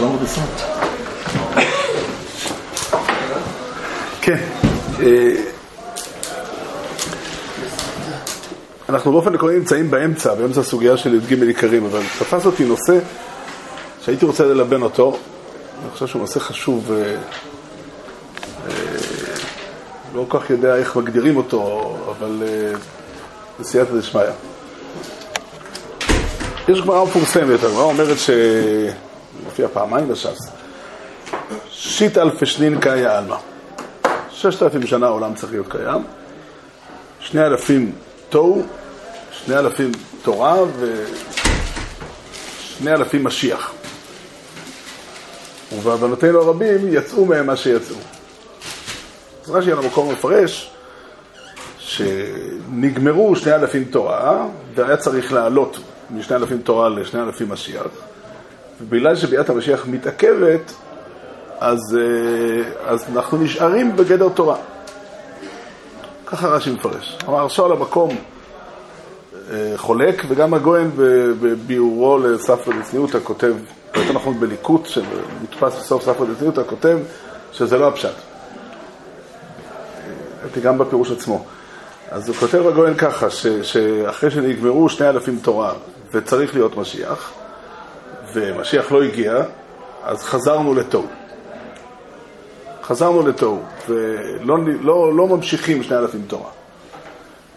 שלום וביסון. כן. אה, אנחנו באופן עקרוני נמצאים באמצע, באמצע הסוגיה של י"ג עיקרים, אבל תפס אותי נושא שהייתי רוצה ללבן אותו, אני חושב שהוא נושא חשוב, אה, אה, לא כל כך יודע איך מגדירים אותו, אבל בסייעתא דשמיא. יש גמרא מפורסמת, הגמרא אומרת ש... מופיע פעמיים בש"ס. שיט אלפי שנין קאיה עלמא. ששת אלפים שנה העולם צריך להיות קיים. שני אלפים תוהו, שני אלפים תורה ושני אלפים משיח. ובעוונותינו הרבים יצאו מהם מה שיצאו. אז רש"י על המקום מפרש שנגמרו שני אלפים תורה והיה צריך לעלות משני אלפים תורה לשני אלפים משיח. ובגלל שביאת המשיח מתעכבת, אז, אה, אז אנחנו נשארים בגדר תורה. ככה רש"י מפרש. אמר על המקום אה, חולק, וגם הגויין בביאורו לספר דצניותא כותב, יותר נכון בליקוט שמודפס בסוף ספר דצניותא, כותב שזה לא הפשט. הייתי גם בפירוש עצמו. אז הוא כותב הגויין ככה, ש, שאחרי שנגמרו שני אלפים תורה וצריך להיות משיח, ומשיח לא הגיע, אז חזרנו לתוהו. חזרנו לתוהו, ולא לא, לא ממשיכים שני אלפים תורה.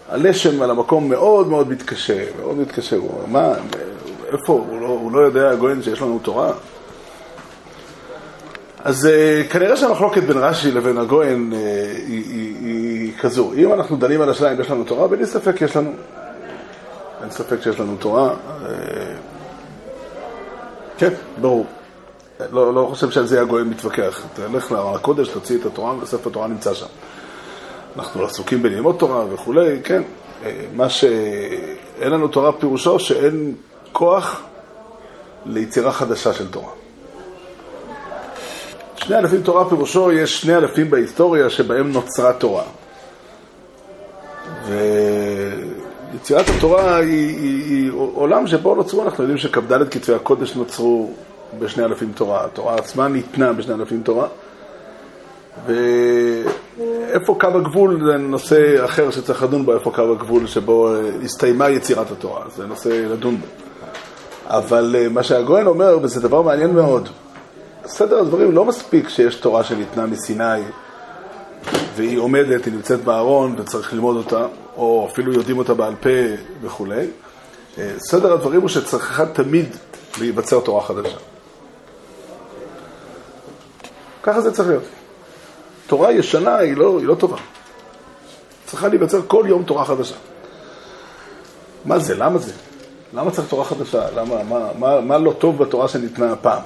הלשם על המקום מאוד מאוד מתקשה, מאוד מתקשה. הוא אומר, מה, איפה, הוא לא, הוא לא יודע, הגויין, שיש לנו תורה? אז uh, כנראה שהמחלוקת בין רש"י לבין הגויין uh, היא, היא, היא כזו. אם אנחנו דנים על השאלה אם יש לנו תורה, בלי ספק יש לנו. אין ספק שיש לנו תורה. כן, ברור. לא, לא חושב שעל זה הגויים מתווכח. תלך לקודש, תוציא את התורה, וספר התורה נמצא שם. אנחנו עסוקים בללמוד תורה וכולי, כן. מה שאין לנו תורה פירושו שאין כוח ליצירה חדשה של תורה. שני אלפים תורה פירושו, יש שני אלפים בהיסטוריה שבהם נוצרה תורה. ו... יצירת התורה היא, היא, היא עולם שבו נוצרו, אנחנו יודעים שכ"ד כתבי הקודש נוצרו בשני אלפים תורה, התורה עצמה ניתנה בשני אלפים תורה. ואיפה קו הגבול זה נושא אחר שצריך לדון בו, איפה קו הגבול שבו אה, הסתיימה יצירת התורה, זה נושא לדון בו. אבל אה, מה שהגויין אומר, וזה דבר מעניין מאוד, סדר הדברים לא מספיק שיש תורה שניתנה מסיני והיא עומדת, היא נמצאת בארון וצריך ללמוד אותה, או אפילו יודעים אותה בעל פה וכולי. אה, סדר הדברים הוא שצריכה תמיד להיווצר תורה חדשה. ככה זה צריך להיות. תורה ישנה היא לא, היא לא טובה. צריכה להיווצר כל יום תורה חדשה. מה זה? למה זה? למה צריך תורה חדשה? למה, מה, מה, מה לא טוב בתורה שניתנה הפעם?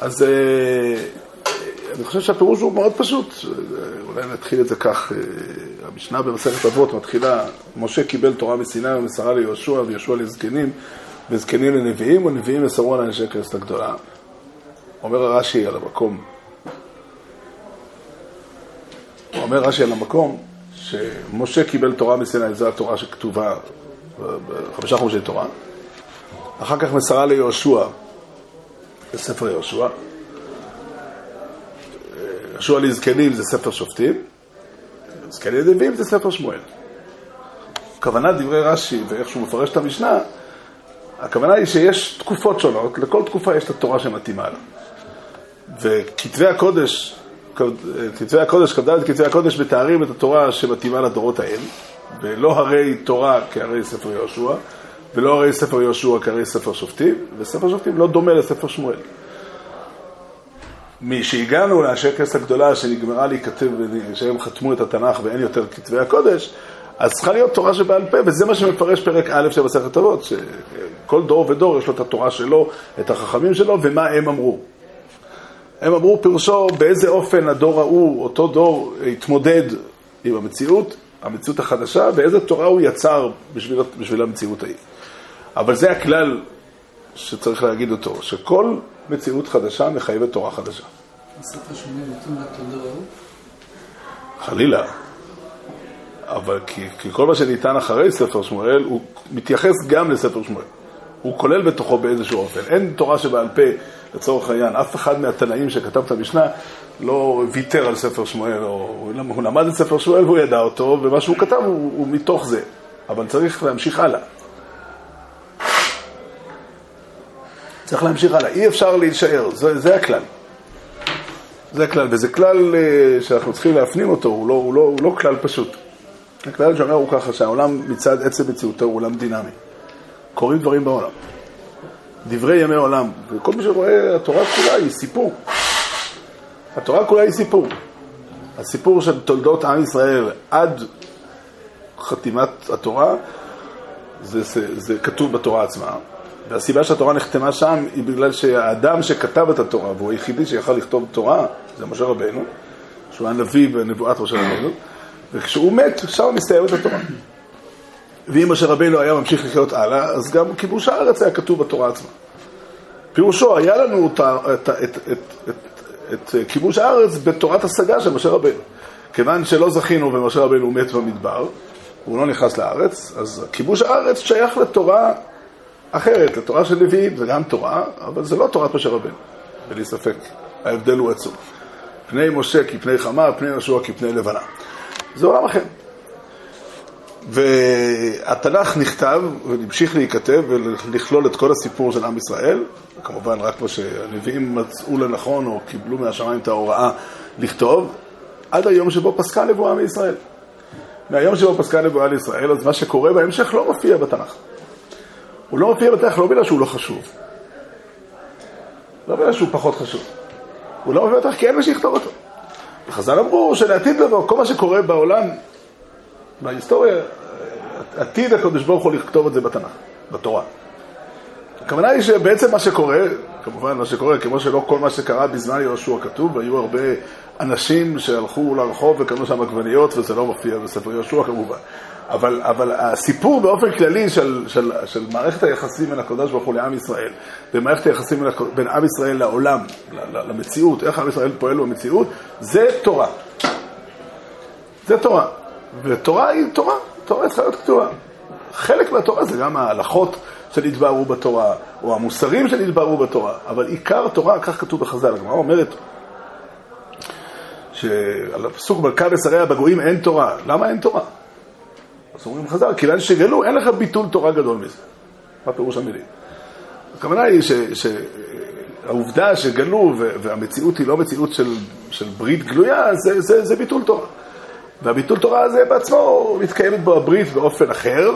אז אה, אני חושב שהפירוש הוא מאוד פשוט, אולי נתחיל את זה כך, אה, המשנה במסכת אבות מתחילה, משה קיבל תורה מסיני ומסרה ליהושע ויהושע לזקנים וזקנים לנביאים ונביאים מסרו על אנשי כנסת הגדולה. אומר רש"י על המקום, אומר רש"י על המקום שמשה קיבל תורה מסיני, זו התורה שכתובה בחמישה חומשי תורה, אחר כך מסרה ליהושע, בספר יהושע, יהושע לזקנים זה ספר שופטים, זקני נביאים זה ספר שמואל. כוונת דברי רש"י ואיך שהוא מפרש את המשנה, הכוונה היא שיש תקופות שונות, לכל תקופה יש את התורה שמתאימה לה. וכתבי הקודש, כתבי הקודש, כ"ד כתבי הקודש מתארים את התורה שמתאימה לדורות ההם, ולא הרי תורה כהרי ספר יהושע, ולא הרי ספר יהושע כהרי ספר שופטים, וספר שופטים לא דומה לספר שמואל. משהגענו לאנשי כנסת הגדולה שנגמרה להיכתב, שהם חתמו את התנ"ך ואין יותר כתבי הקודש, אז צריכה להיות תורה שבעל פה, וזה מה שמפרש פרק א' של מסכת אבות, שכל דור ודור יש לו את התורה שלו, את החכמים שלו, ומה הם אמרו. הם אמרו פירושו באיזה אופן הדור ההוא, אותו דור, התמודד עם המציאות, המציאות החדשה, ואיזה תורה הוא יצר בשביל, בשביל המציאות ההיא. אבל זה הכלל שצריך להגיד אותו, שכל מציאות חדשה מחייבת תורה חדשה. חלילה. אבל כי, כי כל מה שניתן אחרי ספר שמואל, הוא מתייחס גם לספר שמואל. הוא כולל בתוכו באיזשהו אופן. אין תורה שבעל פה לצורך העניין, אף אחד מהתנאים שכתב את המשנה לא ויתר על ספר שמואל, או הוא למד את ספר שמואל והוא ידע אותו, ומה שהוא כתב הוא, הוא מתוך זה. אבל צריך להמשיך הלאה. צריך להמשיך הלאה, אי אפשר להישאר, זה, זה הכלל. זה הכלל, וזה כלל אה, שאנחנו צריכים להפנים אותו, הוא לא, הוא לא, הוא לא כלל פשוט. הכלל שאומר הוא ככה, שהעולם מצד עצם מציאותו הוא עולם דינמי. קורים דברים בעולם. דברי ימי עולם, וכל מי שרואה, התורה כולה היא סיפור. התורה כולה היא סיפור. הסיפור של תולדות עם ישראל עד חתימת התורה, זה, זה, זה כתוב בתורה עצמה. והסיבה שהתורה נחתמה שם היא בגלל שהאדם שכתב את התורה, והוא היחידי שיכל לכתוב תורה, זה משה רבנו, שהוא היה נביא בנבואת משה רבנו, וכשהוא מת, שם מסתיימת התורה. ואם משה רבנו היה ממשיך לחיות הלאה, אז גם כיבוש הארץ היה כתוב בתורה עצמה. פירושו, היה לנו את, את, את, את, את, את כיבוש הארץ בתורת השגה של משה רבנו. כיוון שלא זכינו ומשה רבנו מת במדבר, הוא לא נכנס לארץ, אז כיבוש הארץ שייך לתורה אחרת, לתורה של לוויים, זה גם תורה, אבל זה לא תורת משה רבנו, בלי ספק. ההבדל הוא עצום. פני משה כפני חמה, פני יהושע כפני לבנה. זה עולם אחר. והתנ"ך נכתב ונמשיך להיכתב ולכלול את כל הסיפור של עם ישראל, כמובן רק מה שהנביאים מצאו לנכון או קיבלו מהשמיים את ההוראה לכתוב, עד היום שבו פסקה נבואה מישראל. מהיום שבו פסקה נבואה לישראל, אז מה שקורה בהמשך לא מופיע בתנ"ך. הוא לא מופיע בתנ"ך לא בגלל שהוא לא חשוב, לא בגלל שהוא פחות חשוב. הוא לא מופיע בתנ"ך כי אין מי שיכתוב אותו. וחז"ל אמרו שלעתיד לבוא, כל מה שקורה בעולם, בהיסטוריה, עתיד הקדוש ברוך הוא לכתוב את זה בתנ"ך, בתורה. הכוונה היא שבעצם מה שקורה, כמובן מה שקורה, כמו שלא כל מה שקרה בזמן יהושע כתוב, והיו הרבה אנשים שהלכו לרחוב וקנו שם עגבניות, וזה לא מופיע בספר יהושע כמובן. אבל, אבל הסיפור באופן כללי של, של, של מערכת היחסים בין הקדוש ברוך הוא לעם ישראל, ומערכת היחסים בין, בין עם ישראל לעולם, למציאות, איך עם ישראל פועל במציאות, זה תורה. זה תורה. ותורה היא תורה, תורה צריכה להיות כתובה. חלק מהתורה זה גם ההלכות שנתבהרו בתורה, או המוסרים שנתבהרו בתורה, אבל עיקר תורה, כך כתוב בחז"ל, הגמרא אומרת שעל הפסוק מלכה ושריה בגויים אין תורה. למה אין תורה? אומרים חז"ל, כיוון שגלו, אין לך ביטול תורה גדול מזה. מה פירוש המילים? הכוונה היא שהעובדה שגלו והמציאות היא לא מציאות של, של ברית גלויה, זה, זה, זה ביטול תורה. והביטול תורה הזה בעצמו, מתקיימת בו הברית באופן אחר,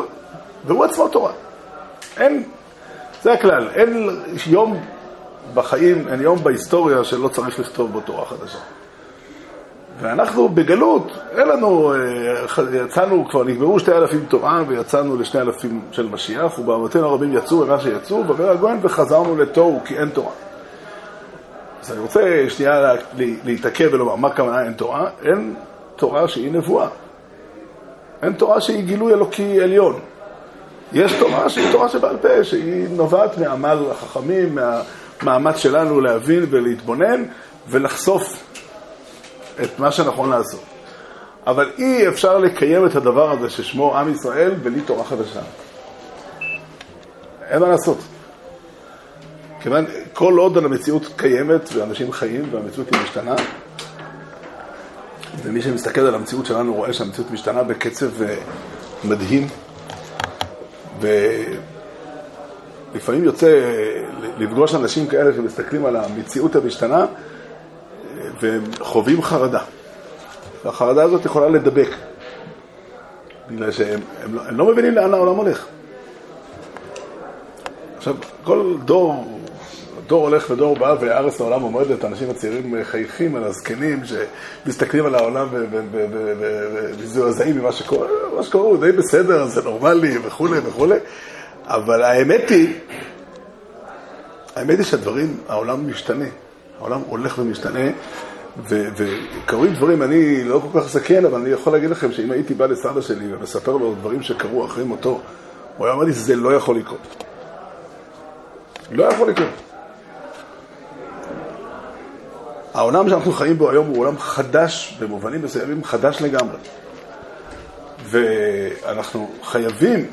והוא עצמו תורה. אין, זה הכלל, אין יום בחיים, אין יום בהיסטוריה שלא צריך לכתוב בו תורה חדשה. ואנחנו בגלות, אין לנו, אה, יצאנו, כבר נגמרו שתי אלפים תורה ויצאנו לשני אלפים של משיח, ובאבותינו הרבים יצאו במה שיצאו, ואומר הגויין וחזרנו לתוהו כי אין תורה. אז אני רוצה שנייה להתעכב ולומר, מה כוונה אין תורה? אין תורה שהיא נבואה. אין תורה שהיא גילוי אלוקי עליון. יש תורה שהיא תורה שבעל פה, שהיא נובעת מעמל החכמים, מהמאמץ שלנו להבין ולהתבונן ולחשוף את מה שנכון לעשות. אבל אי אפשר לקיים את הדבר הזה ששמו עם ישראל בלי תורה חדשה. אין מה לעשות. כיוון כל עוד המציאות קיימת ואנשים חיים והמציאות היא משתנה, ומי שמסתכל על המציאות שלנו רואה שהמציאות משתנה בקצב אה, מדהים, ולפעמים יוצא אה, לפגוש אנשים כאלה שמסתכלים על המציאות המשתנה והם חווים חרדה. והחרדה הזאת יכולה לדבק, בגלל שהם הם לא, הם לא מבינים לאן העולם הולך. עכשיו, כל דור, דור הולך ודור בא, והארץ לעולם עומדת, האנשים הצעירים חייכים על הזקנים שמסתכלים על העולם ומזועזעים ממה שקורה, מה שקורה הוא די בסדר, זה נורמלי וכולי וכולי, אבל האמת היא, האמת היא שהדברים, העולם משתנה. העולם הולך ומשתנה, וקורים דברים, אני לא כל כך זקן, אבל אני יכול להגיד לכם שאם הייתי בא לסבא שלי ומספר לו דברים שקרו אחרי מותו, הוא היה אומר לי שזה לא יכול לקרות. לא יכול לקרות. העולם שאנחנו חיים בו היום הוא עולם חדש, במובנים מסוימים חדש לגמרי. ואנחנו חייבים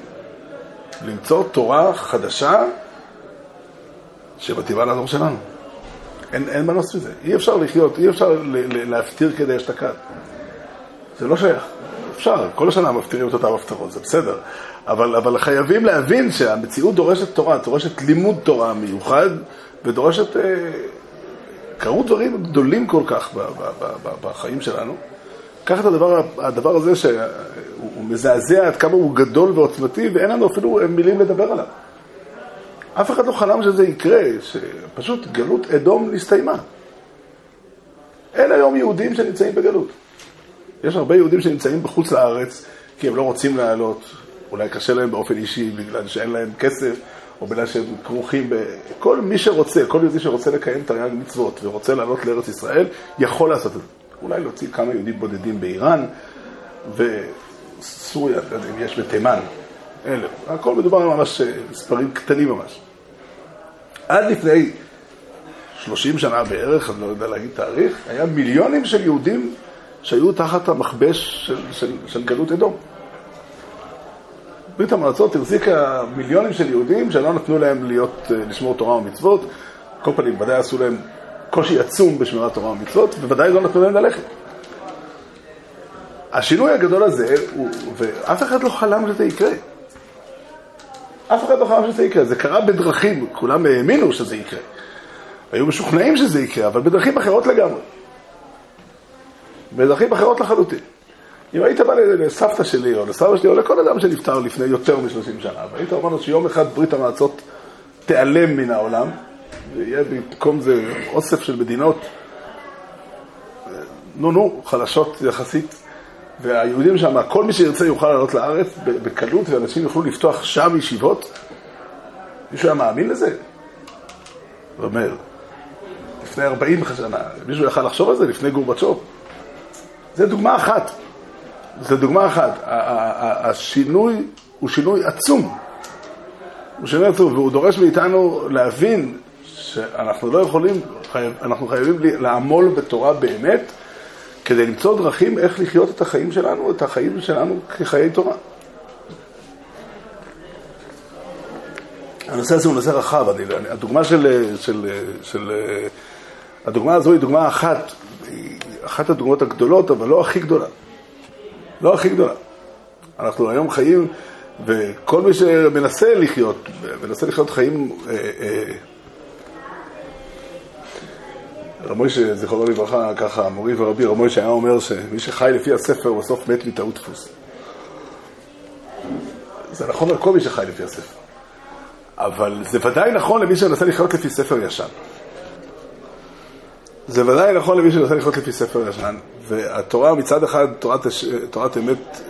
למצוא תורה חדשה שמתאימה לדור שלנו. אין, אין מנוס מזה. אי אפשר לחיות, אי אפשר להפטיר כדי אשתקד. זה לא שייך. אפשר, כל השנה מפטירים את אותן הפטרות, זה בסדר. אבל, אבל חייבים להבין שהמציאות דורשת תורה, דורשת לימוד תורה מיוחד, ודורשת... אה, קרו דברים גדולים כל כך ב- ב- ב- ב- בחיים שלנו. קח את הדבר, הדבר הזה שהוא מזעזע עד כמה הוא גדול ועוצמתי, ואין לנו אפילו מילים לדבר עליו. אף אחד לא חלם שזה יקרה, שפשוט גלות אדום נסתיימה. אין היום יהודים שנמצאים בגלות. יש הרבה יהודים שנמצאים בחוץ לארץ, כי הם לא רוצים לעלות, אולי קשה להם באופן אישי בגלל שאין להם כסף, או בגלל שהם כרוכים ב... כל מי שרוצה, כל יהודי שרוצה לקיים תרי"ג מצוות ורוצה לעלות לארץ ישראל, יכול לעשות את זה. אולי להוציא כמה יהודים בודדים באיראן, וסוריה, לא יודע אם יש בתימן, אלה. הכל מדובר ממש אה, מספרים קטנים ממש. עד לפני 30 שנה בערך, אני לא יודע להגיד תאריך, היה מיליונים של יהודים שהיו תחת המכבש של, של, של גלות אדום. ברית המועצות החזיקה מיליונים של יהודים שלא נתנו להם להיות, אה, לשמור תורה ומצוות. כל פנים, ודאי עשו להם קושי עצום בשמירת תורה ומצוות, ובוודאי לא נתנו להם ללכת. השינוי הגדול הזה, הוא, ואף אחד לא חלם שזה יקרה. אף אחד לא חלם שזה יקרה. זה קרה בדרכים, כולם האמינו שזה יקרה. היו משוכנעים שזה יקרה, אבל בדרכים אחרות לגמרי. בדרכים אחרות לחלוטין. אם היית בא לסבתא שלי או לסבא שלי או לכל אדם שנפטר לפני יותר מ-30 שנה, והיית אומר לו שיום אחד ברית המועצות תיעלם מן העולם, ויהיה במקום זה אוסף של מדינות, נו נו, חלשות יחסית, והיהודים שם, כל מי שירצה יוכל לעלות לארץ בקלות, ואנשים יוכלו לפתוח שם ישיבות, מישהו היה מאמין לזה? הוא אומר, לפני 40 שנה, מישהו יכל לחשוב על זה לפני גורבצ'וב? זה דוגמה אחת. זו דוגמה אחת. השינוי הוא שינוי עצום. הוא שינוי עצום, והוא דורש מאיתנו להבין שאנחנו לא יכולים, אנחנו חייבים לעמול בתורה באמת, כדי למצוא דרכים איך לחיות את החיים שלנו, את החיים שלנו כחיי תורה. הנושא הזה הוא נושא רחב, אני, הדוגמה של, של, של, הדוגמה הזו היא דוגמה אחת, היא אחת הדוגמאות הגדולות, אבל לא הכי גדולה. לא הכי גדולה. אנחנו היום חיים, וכל מי שמנסה לחיות, מנסה לחיות חיים... אה, אה, רב מוישה, זיכרונו לברכה, ככה, מורי ורבי רב מוישה היה אומר שמי שחי לפי הספר בסוף מת מטעות דפוס. זה נכון על כל מי שחי לפי הספר. אבל זה ודאי נכון למי שמנסה לחיות לפי ספר ישן. זה ודאי נכון למי שמנסה לחיות לפי ספר ישן. והתורה מצד אחד, תורת, תורת אמת,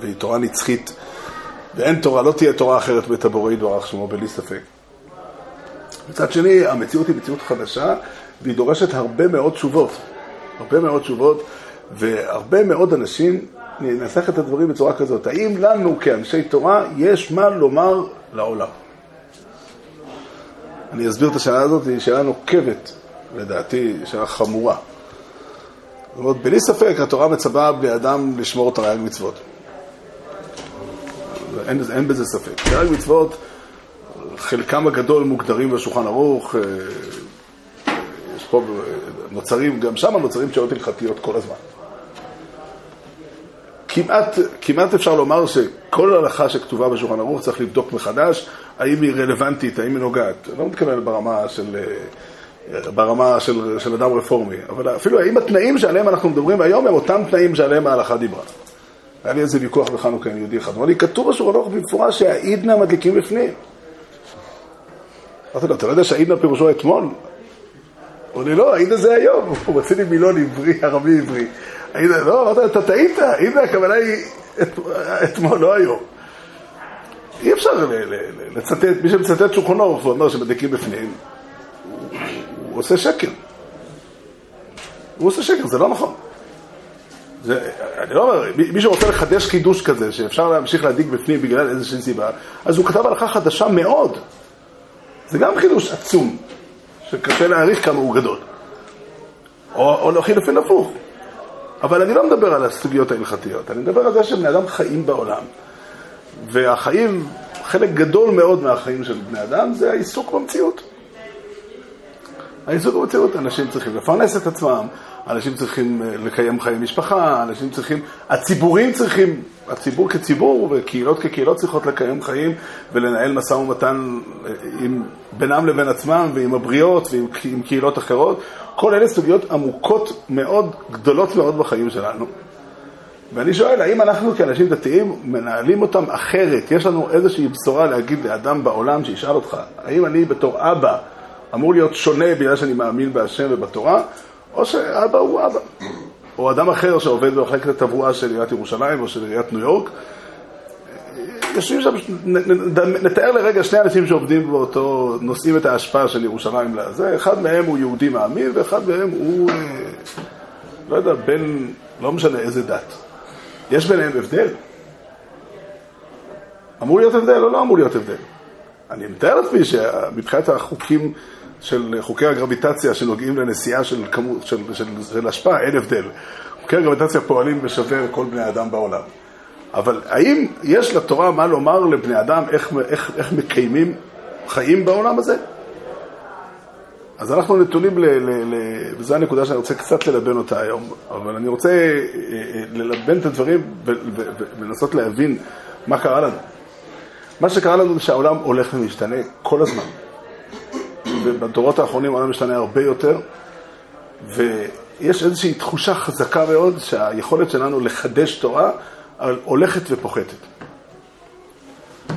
והיא תורה נצחית, ואין תורה, לא תהיה תורה אחרת בטבורי יתברך שמו, בלי ספק. מצד שני, המציאות היא מציאות חדשה, והיא דורשת הרבה מאוד תשובות. הרבה מאוד תשובות, והרבה מאוד אנשים, ננסח את הדברים בצורה כזאת, האם לנו כאנשי תורה יש מה לומר לעולם? אני אסביר את השאלה הזאת, היא שאלה נוקבת, לדעתי, שאלה חמורה. זאת אומרת, בלי ספק, התורה מצווה בני אדם לשמור תרי"ג מצוות. אין, אין בזה ספק. תרי"ג מצוות, חלקם הגדול מוגדרים בשולחן ערוך, יש פה, נוצרים, גם שם נוצרים שאלות הלכתיות כל הזמן. כמעט, כמעט אפשר לומר שכל הלכה שכתובה בשולחן ערוך צריך לבדוק מחדש, האם היא רלוונטית, האם היא נוגעת. אני לא מתכוון ברמה של... ברמה של, של אדם רפורמי, אבל אפילו האם התנאים שעליהם אנחנו מדברים היום הם אותם תנאים שעליהם ההלכה דיברה. היה לי איזה ויכוח בחנוכה עם יהודי אחד, לי, כתוב בשולחן ערוך במפורש שהעידנא מדליקים בפנים. אמרתי לו, אתה לא יודע שהעידנא פירושו אתמול? הוא אומר לי, לא, העידנא זה היום. הוא מוציא לי מילון עברי, ערבי עברי. העידנא, לא, אמרתי לו, אתה טעית, העידנא הכוונה היא אתמול, לא היום. אי אפשר לצטט, מי שמצטט שולחן ערוך ואומר שמדליקים בפנים, הוא עושה שקר. הוא עושה שקר, זה לא נכון. זה, אני לא אומר, מי שרוצה לחדש חידוש כזה, שאפשר להמשיך להדאיג בפנים בגלל איזושהי סיבה, אז הוא כתב הלכה חדשה מאוד. זה גם חידוש עצום, שקשה להעריך כמה הוא גדול. או, או לחילופין הפוך. אבל אני לא מדבר על הסוגיות ההלכתיות, אני מדבר על זה שבני אדם חיים בעולם. והחיים, חלק גדול מאוד מהחיים של בני אדם, זה העיסוק במציאות. העיסוק במציאות, אנשים צריכים לפרנס את עצמם, אנשים צריכים אה, לקיים חיי משפחה, אנשים צריכים, הציבורים צריכים, הציבור כציבור וקהילות כקהילות צריכות לקיים חיים ולנהל משא ומתן אה, עם, בינם לבין עצמם ועם הבריות ועם קהילות אחרות. כל אלה סוגיות עמוקות מאוד, גדולות מאוד בחיים שלנו. ואני שואל, האם אנחנו כאנשים דתיים מנהלים אותם אחרת? יש לנו איזושהי בשורה להגיד לאדם בעולם שישאל אותך, האם אני בתור אבא אמור להיות שונה בגלל שאני מאמין בהשם ובתורה, או שאבא הוא אבא. או אדם אחר שעובד במחלקת התברואה של עיריית ירושלים או של עיריית ניו יורק. יושבים שם, נתאר לרגע שני אנשים שעובדים באותו, נושאים את ההשפעה של ירושלים לזה, אחד מהם הוא יהודי מאמין ואחד מהם הוא, אה, לא יודע, בן, לא משנה איזה דת. יש ביניהם הבדל? אמור להיות הבדל או לא אמור להיות הבדל? אני מתאר לעצמי שמבחינת החוקים של חוקי הגרביטציה שנוגעים לנסיעה של, כמות, של, של, של השפעה, אין הבדל. חוקי הגרביטציה פועלים בשווה כל בני אדם בעולם. אבל האם יש לתורה מה לומר לבני אדם איך, איך, איך מקיימים חיים בעולם הזה? אז אנחנו נתונים, ל, ל, ל, וזו הנקודה שאני רוצה קצת ללבן אותה היום, אבל אני רוצה אה, אה, ללבן את הדברים ולנסות להבין מה קרה לנו. מה שקרה לנו זה שהעולם הולך ומשתנה כל הזמן. ובדורות האחרונים העולם משתנה הרבה יותר, ויש איזושהי תחושה חזקה מאוד שהיכולת שלנו לחדש תורה הולכת ופוחתת.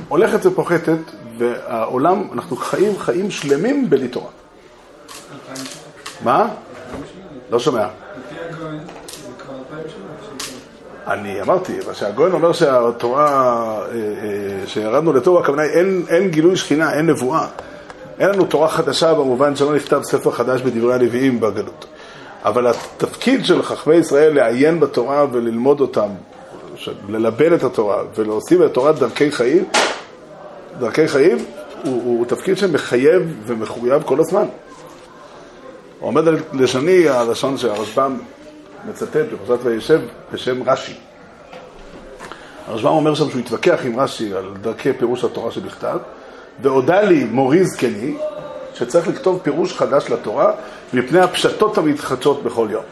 הולכת ופוחתת, והעולם, אנחנו חיים חיים שלמים בלי תורה. מה? לא שומע. אני אמרתי, מה שהגויין אומר שהתורה, אה, אה, שירדנו לתורה, הכוונה היא אין, אין גילוי שכינה, אין נבואה. אין לנו תורה חדשה במובן שלא נכתב ספר חדש בדברי הנביאים בגלות. אבל התפקיד של חכמי ישראל לעיין בתורה וללמוד אותם, ללבן את התורה ולהוסיף את תורת דרכי חיים, דרכי חיים, הוא, הוא תפקיד שמחייב ומחויב כל הזמן. עומד על לשוני הלשון שהרשב"ם מצטט בפרשת וישב בשם רש"י. הרשב"ם אומר שם שהוא התווכח עם רש"י על דרכי פירוש התורה שבכתב, והודה לי מורי זקני שצריך לכתוב פירוש חדש לתורה מפני הפשטות המתחדשות בכל יום.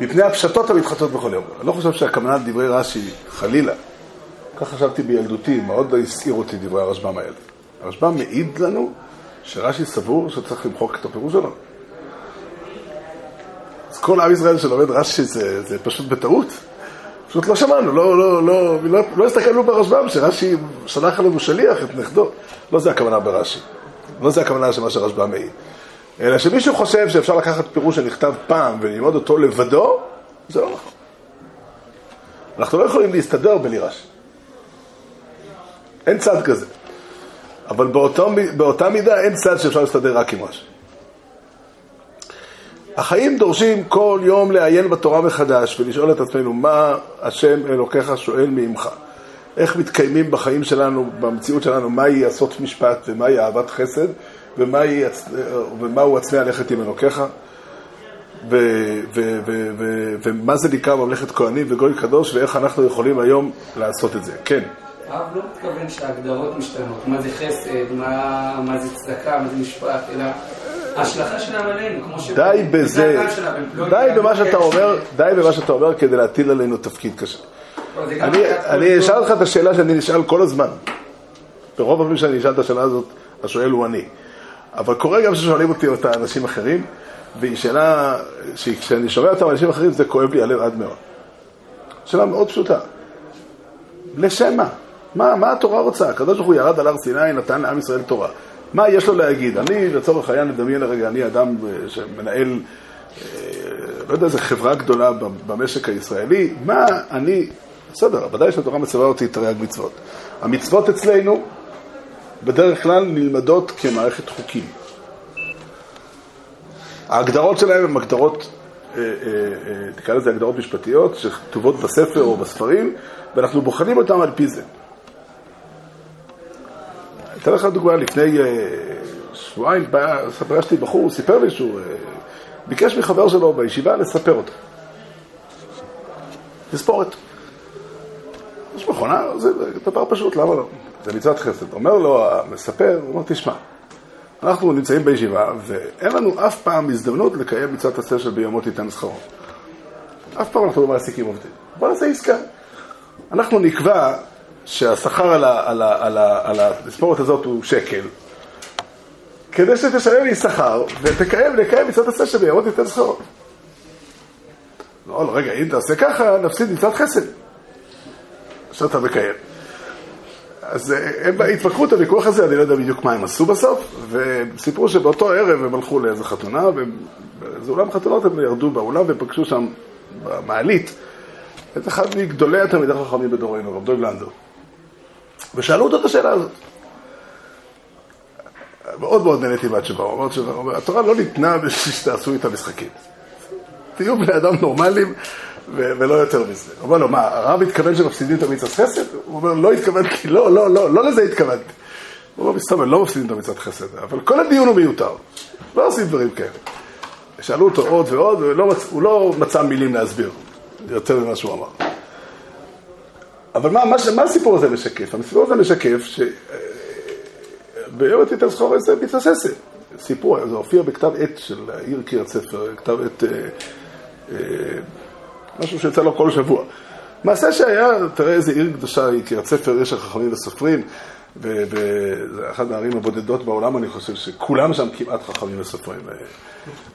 מפני הפשטות המתחדשות בכל יום. אני לא חושב שהכוונה לדברי רש"י, חלילה. כך חשבתי בילדותי, מאוד הסעיר אותי דברי הרשב"ם האלה. הרשב"ם מעיד לנו שרש"י סבור שצריך למחוק את הפירוש שלו. אז כל עם ישראל שלומד רש"י זה, זה פשוט בטעות. פשוט לא שמענו, לא, לא, לא, לא, לא הסתכלנו ברשב"ם שרש"י שלח עלינו שליח את נכדו. לא זה הכוונה ברש"י. לא זה הכוונה של מה שרשב"ם מעיד. אלא שמישהו חושב שאפשר לקחת פירוש שנכתב פעם וללמוד אותו לבדו, זה לא נכון. אנחנו לא יכולים להסתדר בלי רש"י. אין צד כזה. אבל באותו, באותה מידה אין צד שאפשר להסתדר רק עם רש"י. החיים דורשים כל יום לעיין בתורה מחדש ולשאול את עצמנו מה השם אלוקיך שואל מעמך. איך מתקיימים בחיים שלנו, במציאות שלנו, מהי עשות משפט ומהי אהבת חסד ומהי, ומהו עצמי הלכת עם אלוקיך ו, ו, ו, ו, ומה זה נקרא ממלכת כהנים וגוי קדוש ואיך אנחנו יכולים היום לעשות את זה. כן. הרב לא מתכוון שההגדרות משתנות, מה זה חסד, מה, מה זה צדקה, מה זה משפט, אלא ההשלכה שלהם עלינו, כמו ש... די בזה, לא די במה שאתה אומר, די במה שאתה אומר כדי להטיל עלינו תפקיד קשה. לא, אני, אשאל אותך את השאלה שאני נשאל כל הזמן. ברוב הפעמים שאני אשאל את השאלה הזאת, השואל הוא אני. אבל קורה גם ששואלים אותי אותה אנשים אחרים, והיא שאלה שכשאני שומע אותה מאנשים אחרים זה כואב לי הלב עד מאוד. שאלה מאוד פשוטה. לשם מה? מה, מה התורה רוצה? הקדוש ברוך הוא ירד על הר סיני, נתן לעם ישראל תורה. מה יש לו להגיד? אני, לצורך העניין, נדמיין לרגע, אני אדם אה, שמנהל, אה, לא יודע איזה חברה גדולה במשק הישראלי, מה אני, בסדר, ודאי שהתורה מצווה אותי תרי"ג מצוות. המצוות אצלנו בדרך כלל נלמדות כמערכת חוקים. ההגדרות שלהם הן הגדרות, אה, תקרא לזה הגדרות משפטיות, שכתובות בספר או בספרים, ואנחנו בוחנים אותן על פי זה. אתן לך דוגמה, לפני אה, שבועיים פגשתי בחור, הוא סיפר לי שהוא אה, ביקש מחבר שלו בישיבה לספר אותו. תספורת. יש מכונה, זה דבר פשוט, למה לא? זה מצוות חסד. אומר לו המספר, הוא אומר, תשמע, אנחנו נמצאים בישיבה, ואין לנו אף פעם הזדמנות לקיים מצוות עשה של ביומו תיתן שכרו. אף פעם אנחנו לא מעסיקים עובדים. בוא נעשה עסקה. אנחנו נקבע שהשכר על, על, על, על התספורת הזאת הוא שקל, כדי שתשלם לי שכר ותקיים, לקיים מצוות עשה של ביומו תיתן שכרו. לא, לא, רגע, אם תעשה ככה, נפסיד מצוות חסד. שאתה מקיים. אז אה, הם התווכחו את הוויכוח הזה, אני לא יודע בדיוק מה הם עשו בסוף, וסיפרו שבאותו ערב הם הלכו לאיזה חתונה, ובאיזה אולם חתונות הם ירדו באולם ופגשו שם במעלית את אחד מגדולי התלמידי החכמים בדורנו, רב דב לנדו. ושאלו אותו את השאלה הזאת. מאוד מאוד נהניתי מהתשובה, הוא אמר, התורה לא ניתנה בשביל שתעשו איתה משחקים. תהיו בני אדם נורמליים ולא יותר מזה. הוא אומר לו, מה, הרב התכוון שמפסידים את המצוות חסד? הוא אומר, לא התכוונתי, לא, לא, לא, לא לזה התכוונתי. הוא אומר, מסתובב, לא מפסידים את המצוות חסד, אבל כל הדיון הוא מיותר. לא עושים דברים כאלה. שאלו אותו עוד ועוד, והוא לא מצא מילים להסביר יותר ממה שהוא אמר. אבל מה, מה, מה הסיפור הזה משקף? הסיפור הזה משקף שביום תיתן סחור איזה מתבססת. סיפור, זה הופיע בכתב עת של העיר קריית ספר, כתב עת... אה, אה, משהו שיוצא לו כל שבוע. מעשה שהיה, תראה איזה עיר קדושה היא קריית ספר, יש חכמים וסופרים, וזה אחת הערים הבודדות בעולם, אני חושב שכולם שם כמעט חכמים וסופרים.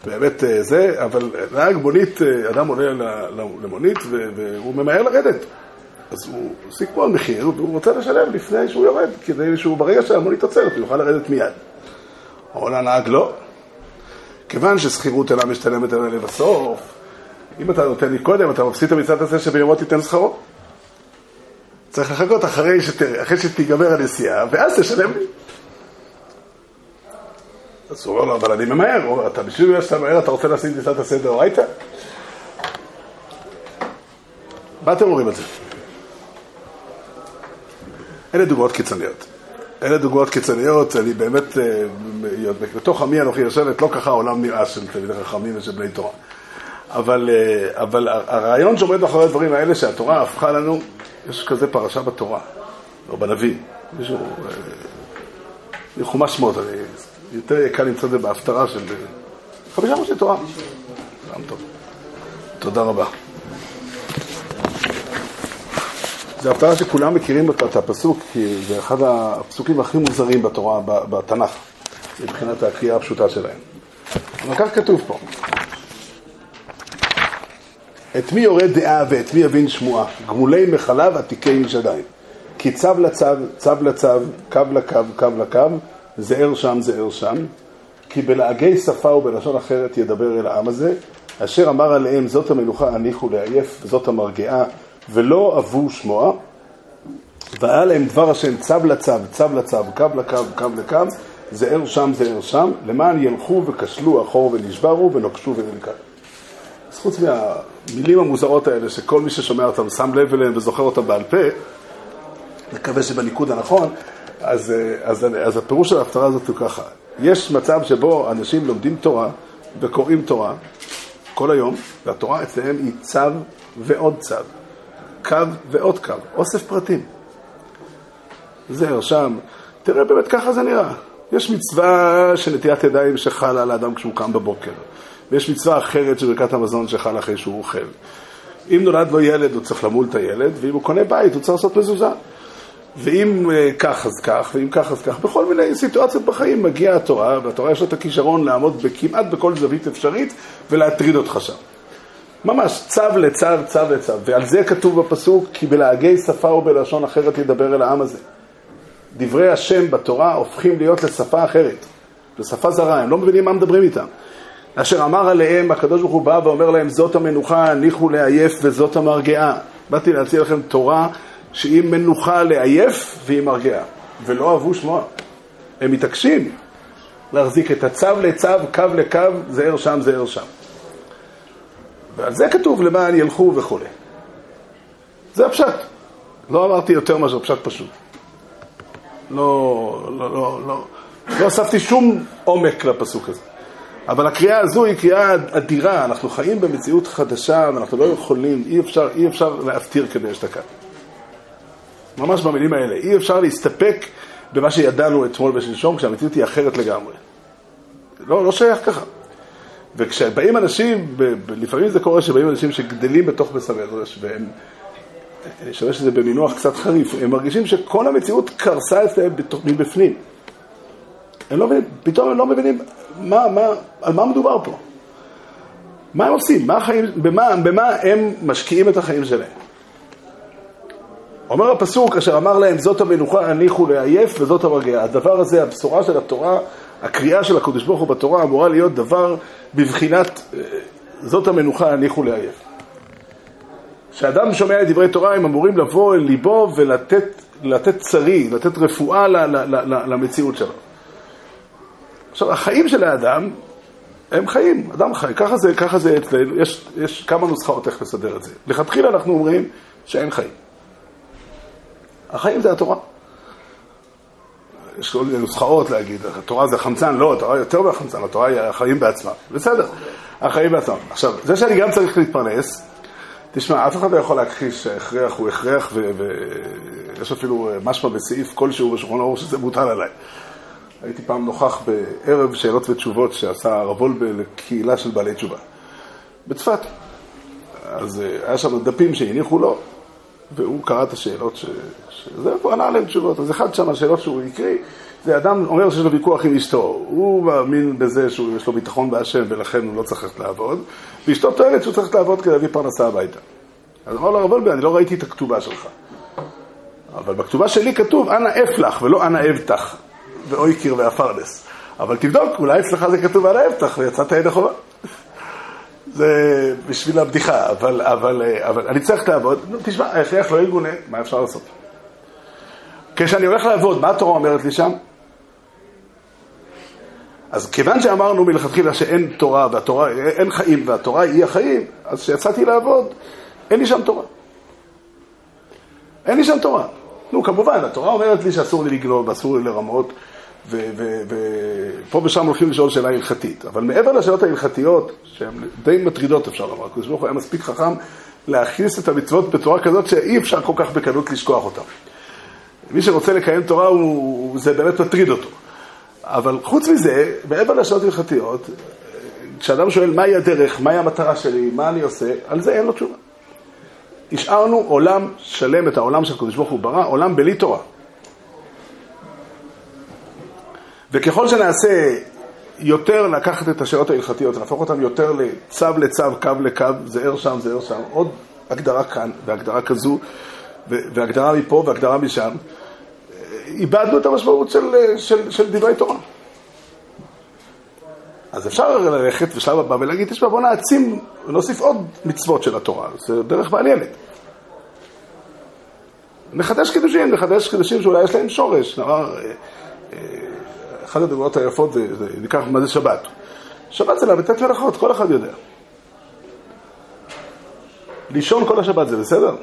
באמת אה, זה, אבל נהג מונית, אדם עולה למונית והוא ממהר לרדת. אז הוא סיכמו על מחיר והוא רוצה לשלם לפני שהוא יורד, כדי שהוא ברגע שהמונית עוצרת הוא יוכל לרדת מיד. אבל הנהג לא. כיוון ששכירות אינה משתלמת אלא לבסוף, אם אתה נותן לי קודם, אתה מפסיד את המצוות הזה שביומו תיתן שכרו. צריך לחכות אחרי, שת... אחרי שתיגמר הנסיעה, ואז תשלם לי. אז הוא אומר לו, אבל אני ממהר. אומר, אתה בשביל שאתה ממהר, אתה רוצה לשים טיסת הסדר אורייתא? מה אתם אומרים על זה? אלה דוגמאות קיצוניות. אלה דוגמאות קיצוניות, אני באמת, אה, בתוך עמי אנוכי יושבת, לא ככה העולם נראה של תלמידי חכמים ושל בני תורה. אבל, אה, אבל הרעיון שעומד מאחורי הדברים האלה, שהתורה הפכה לנו, יש כזה פרשה בתורה, או בנביא, מישהו, מחומש שמות, אני, יותר קל למצוא את זה בהפטרה של חמישה ראשי תורה. תודה רבה. זו הפטרה שכולם מכירים את הפסוק, כי זה אחד הפסוקים הכי מוזרים בתורה, בתנ"ך, מבחינת הקריאה הפשוטה שלהם. אבל כך כתוב פה. את מי יורד דעה ואת מי יבין שמועה? גמולי מחלב עתיקי משדיים. כי צו לצו, צו לצו, קו לקו, קו לקו, זער שם, זער שם. כי בלעגי שפה ובלשון אחרת ידבר אל העם הזה, אשר אמר עליהם זאת המלוכה הניחו לעייף וזאת המרגעה ולא אבו שמוע. והיה להם דבר השם צו לצו, צו לצו, קו לקו, קו לקו, זער שם, זער שם, למען ילכו וכשלו אחור ונשברו ונוקשו ונלקחו. אז חוץ מהמילים המוזרות האלה, שכל מי ששומע אותם שם לב אליהם וזוכר אותם בעל פה, מקווה שבניקוד הנכון, אז, אז, אז, אז הפירוש של ההפטרה הזאת הוא ככה, יש מצב שבו אנשים לומדים תורה וקוראים תורה כל היום, והתורה אצלם היא צו ועוד צו, קו ועוד קו, אוסף פרטים. זה, שם, תראה, באמת ככה זה נראה. יש מצווה של נטיית ידיים שחלה על האדם כשהוא קם בבוקר. ויש מצווה אחרת של ברכת המזון שחל אחרי שהוא אוכל. אם נולד לו ילד, הוא צריך למול את הילד, ואם הוא קונה בית, הוא צריך לעשות מזוזה. ואם אה, כך אז כך, ואם כך אז כך, בכל מיני סיטואציות בחיים מגיעה התורה, והתורה יש לה את הכישרון לעמוד כמעט בכל זווית אפשרית ולהטריד אותך שם. ממש, צו לצו, צו לצו, ועל זה כתוב בפסוק, כי בלעגי שפה ובלשון אחרת ידבר אל העם הזה. דברי השם בתורה הופכים להיות לשפה אחרת, לשפה זרה, הם לא מבינים מה מדברים איתם. אשר אמר עליהם, הקדוש ברוך הוא בא ואומר להם, זאת המנוחה, הניחו לעייף וזאת המרגעה. באתי להציע לכם תורה שהיא מנוחה לעייף והיא מרגעה, ולא אהבו שמוע. הם מתעקשים להחזיק את הצו לצו, קו לקו, זהר שם, זהר שם. ועל זה כתוב למען ילכו וכולי. זה הפשט. לא אמרתי יותר מאשר פשט פשוט. לא, לא, לא, לא, לא הוספתי שום עומק לפסוק הזה. אבל הקריאה הזו היא קריאה אדירה, אנחנו חיים במציאות חדשה ואנחנו לא יכולים, אי אפשר, אי אפשר להפטיר כדי אשתקד. ממש במילים האלה. אי אפשר להסתפק במה שידענו אתמול ושלשום, כשהמציאות היא אחרת לגמרי. לא, לא שייך ככה. וכשבאים אנשים, לפעמים זה קורה שבאים אנשים שגדלים בתוך המדרש, והם, אני אשתמש בזה במינוח קצת חריף, הם מרגישים שכל המציאות קרסה אצלם מבפנים. הם לא מבינים, פתאום הם לא מבינים מה, מה, על מה מדובר פה. מה הם עושים? מה החיים, במה, במה הם משקיעים את החיים שלהם? אומר הפסוק, אשר אמר להם, זאת המנוחה הניחו לעייף וזאת המרגיעה. הדבר הזה, הבשורה של התורה, הקריאה של הקדוש ברוך הוא בתורה אמורה להיות דבר בבחינת אה, זאת המנוחה הניחו לעייף. כשאדם שומע את דברי תורה, הם אמורים לבוא אל ליבו ולתת לתת צרי, לתת רפואה ל- ל- ל- למציאות שלו. עכשיו, החיים של האדם הם חיים, אדם חי, ככה זה, ככה זה אצלנו, יש, יש כמה נוסחאות איך לסדר את זה. לכתחילה אנחנו אומרים שאין חיים. החיים זה התורה. יש כל מיני נוסחאות להגיד, התורה זה חמצן, לא, התורה יותר מהחמצן, התורה היא החיים בעצמם. בסדר, החיים בעצמם. עכשיו, זה שאני גם צריך להתפרנס, תשמע, אף אחד לא יכול להכחיש שההכרח הוא הכרח, ויש אפילו משמע בסעיף כלשהו בשולחן ערוך שזה מוטל עליי. הייתי פעם נוכח בערב שאלות ותשובות שעשה הרב וולבה לקהילה של בעלי תשובה, בצפת. אז אה, היה שם דפים שהניחו לו, והוא קרא את השאלות ש... שזה, הוא ענה עליהן תשובות. אז אחד שם, השאלות שהוא הקריא, זה אדם אומר שיש לו ויכוח עם אשתו. הוא מאמין בזה שיש לו ביטחון בהשם ולכן הוא לא צריך ללכת לעבוד, ואשתו טוענת שהוא צריך לעבוד כדי להביא פרנסה הביתה. אז אמר לו הרב וולבה, אני לא ראיתי את הכתובה שלך. אבל בכתובה שלי כתוב, אנא אפלח ולא אנא אבטח, ואוי קיר והפרדס. אבל תבדוק, אולי אצלך זה כתוב אנא אבטח ויצאת ידי חובה. זה בשביל הבדיחה, אבל, אבל, אבל אני צריך לעבוד. נו, תשמע, ההכרח לא יגונה, מה אפשר לעשות? כשאני הולך לעבוד, מה התורה אומרת לי שם? אז כיוון שאמרנו מלכתחילה שאין תורה, והתורה, אין חיים, והתורה היא החיים, אז כשיצאתי לעבוד, אין לי שם תורה. אין לי שם תורה. נו, כמובן, התורה אומרת לי שאסור לי לגנוב, ואסור לי לרמות, ופה ושם הולכים לשאול שאלה הלכתית. אבל מעבר לשאלות ההלכתיות, שהן די מטרידות, אפשר לומר, הקדוש ברוך הוא היה מספיק חכם להכניס את המצוות בצורה כזאת שאי אפשר כל כך בקלות לשכוח אותן. מי שרוצה לקיים תורה, הוא, זה באמת מטריד אותו. אבל חוץ מזה, מעבר לשאלות הלכתיות, כשאדם שואל מהי הדרך, מהי המטרה שלי, מה אני עושה, על זה אין לו תשובה. השארנו עולם שלם, את העולם שהקדוש ברוך הוא ברא, עולם בלי תורה. וככל שנעשה יותר לקחת את השאלות ההלכתיות, להפוך אותן יותר לצו לצו, קו לקו, זהר שם, זהר שם, עוד הגדרה כאן והגדרה כזו, והגדרה מפה והגדרה משם, איבדנו את המשמעות של, של, של דברי תורה. אז אפשר ללכת בשלב הבא ולהגיד, תשמע, בוא נעצים ונוסיף עוד מצוות של התורה, זה דרך מעניינת. נחדש קידושים, נחדש קידושים שאולי יש להם שורש. נאמר, אחת הדוגמאות היפות זה, זה ניקח מה זה שבת. שבת זה ל"ט מלאכות, כל אחד יודע. לישון כל השבת זה בסדר?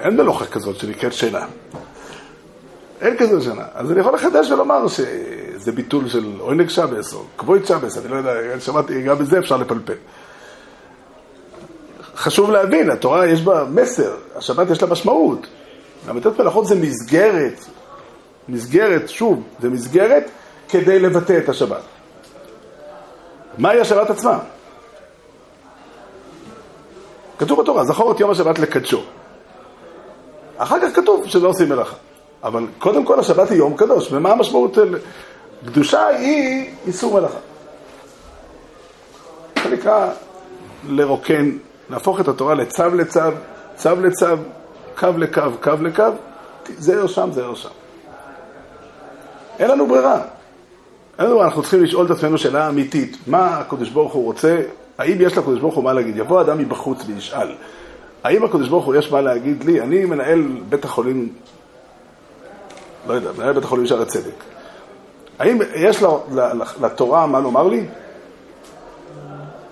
אין מלוכה כזאת שנקראת שינה. אין כזאת שינה. אז אני יכול לחדש ולומר שזה ביטול של עונג שבס או כבוד שבס, אני לא יודע, שמעתי, גם בזה אפשר לפלפל. חשוב להבין, התורה יש בה מסר, השבת יש לה משמעות. ל"ט מלאכות זה מסגרת, מסגרת, שוב, זה מסגרת כדי לבטא את השבת. מהי השבת עצמה? כתוב בתורה, זכור את יום השבת לקדשו. אחר כך כתוב שלא עושים מלאכה. אבל קודם כל השבת היא יום קדוש, ומה המשמעות של... קדושה היא איסור מלאכה. זה נקרא לרוקן, להפוך את התורה לצו לצו, צו לצו, קו לקו, קו לקו, זה או שם, זה או שם. אין לנו ברירה. אין לנו, אנחנו צריכים לשאול את עצמנו שאלה אמיתית, מה הקדוש ברוך הוא רוצה, האם יש לקדוש ברוך הוא מה להגיד? יבוא אדם מבחוץ וישאל, האם הקדוש ברוך הוא יש מה להגיד לי? אני מנהל בית החולים, לא יודע, מנהל בית החולים שער הצדק. האם יש לתורה מה לומר לי?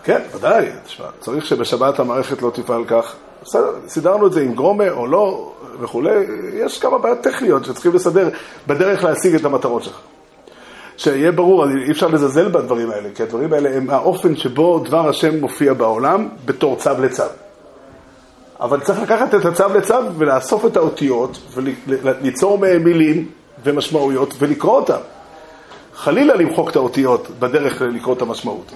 כן, ודאי, תשמע, צריך שבשבת המערכת לא תפעל כך. בסדר, סידרנו את זה עם גרומה או לא וכולי, יש כמה בעיות טכניות שצריכים לסדר בדרך להשיג את המטרות שלך. שיהיה ברור, אי אפשר לזלזל בדברים האלה, כי הדברים האלה הם האופן שבו דבר השם מופיע בעולם בתור צו לצו. אבל צריך לקחת את הצו לצו ולאסוף את האותיות וליצור מהם מילים ומשמעויות ולקרוא אותם. חלילה למחוק את האותיות בדרך לקרוא את המשמעות.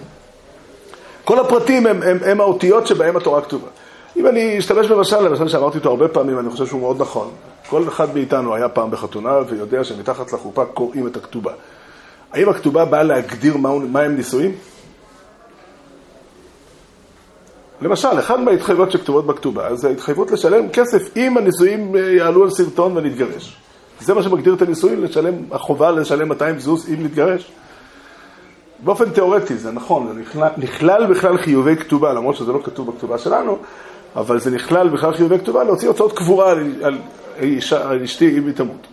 כל הפרטים הם, הם, הם האותיות שבהם התורה כתובה. אם אני אשתמש במשל, למשל שאמרתי אותו הרבה פעמים, אני חושב שהוא מאוד נכון. כל אחד מאיתנו היה פעם בחתונה ויודע שמתחת לחופה קוראים את הכתובה. האם הכתובה באה להגדיר מה, מה הם נישואים? למשל, אחת מההתחייבות שכתובות בכתובה זה ההתחייבות לשלם כסף אם הנישואים אה, יעלו על סרטון ונתגרש. זה מה שמגדיר את הנישואים, לשלם, החובה לשלם 200 זוז אם נתגרש. באופן תיאורטי זה נכון, זה נכלל, נכלל בכלל חיובי כתובה, למרות שזה לא כתוב בכתובה שלנו, אבל זה נכלל בכלל חיובי כתובה להוציא הוצאות קבורה על, על, אישה, על אשתי אם היא תמות.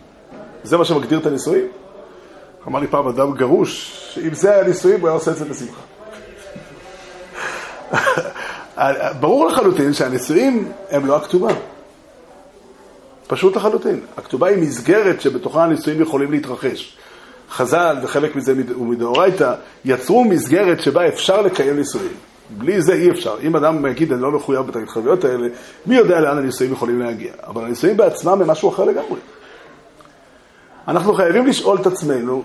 זה מה שמגדיר את הנישואים? אמר לי פעם אדם גרוש, שאם זה היה נישואים הוא היה עושה את זה בשמחה. ברור לחלוטין שהנישואים הם לא הכתובה. פשוט לחלוטין. הכתובה היא מסגרת שבתוכה הנישואים יכולים להתרחש. חז"ל, וחלק מזה הוא מדאורייתא, יצרו מסגרת שבה אפשר לקיים נישואים. בלי זה אי אפשר. אם אדם יגיד, אני לא מחויב את ההתחייבויות האלה, מי יודע לאן הנישואים יכולים להגיע? אבל הנישואים בעצמם הם משהו אחר לגמרי. אנחנו חייבים לשאול את עצמנו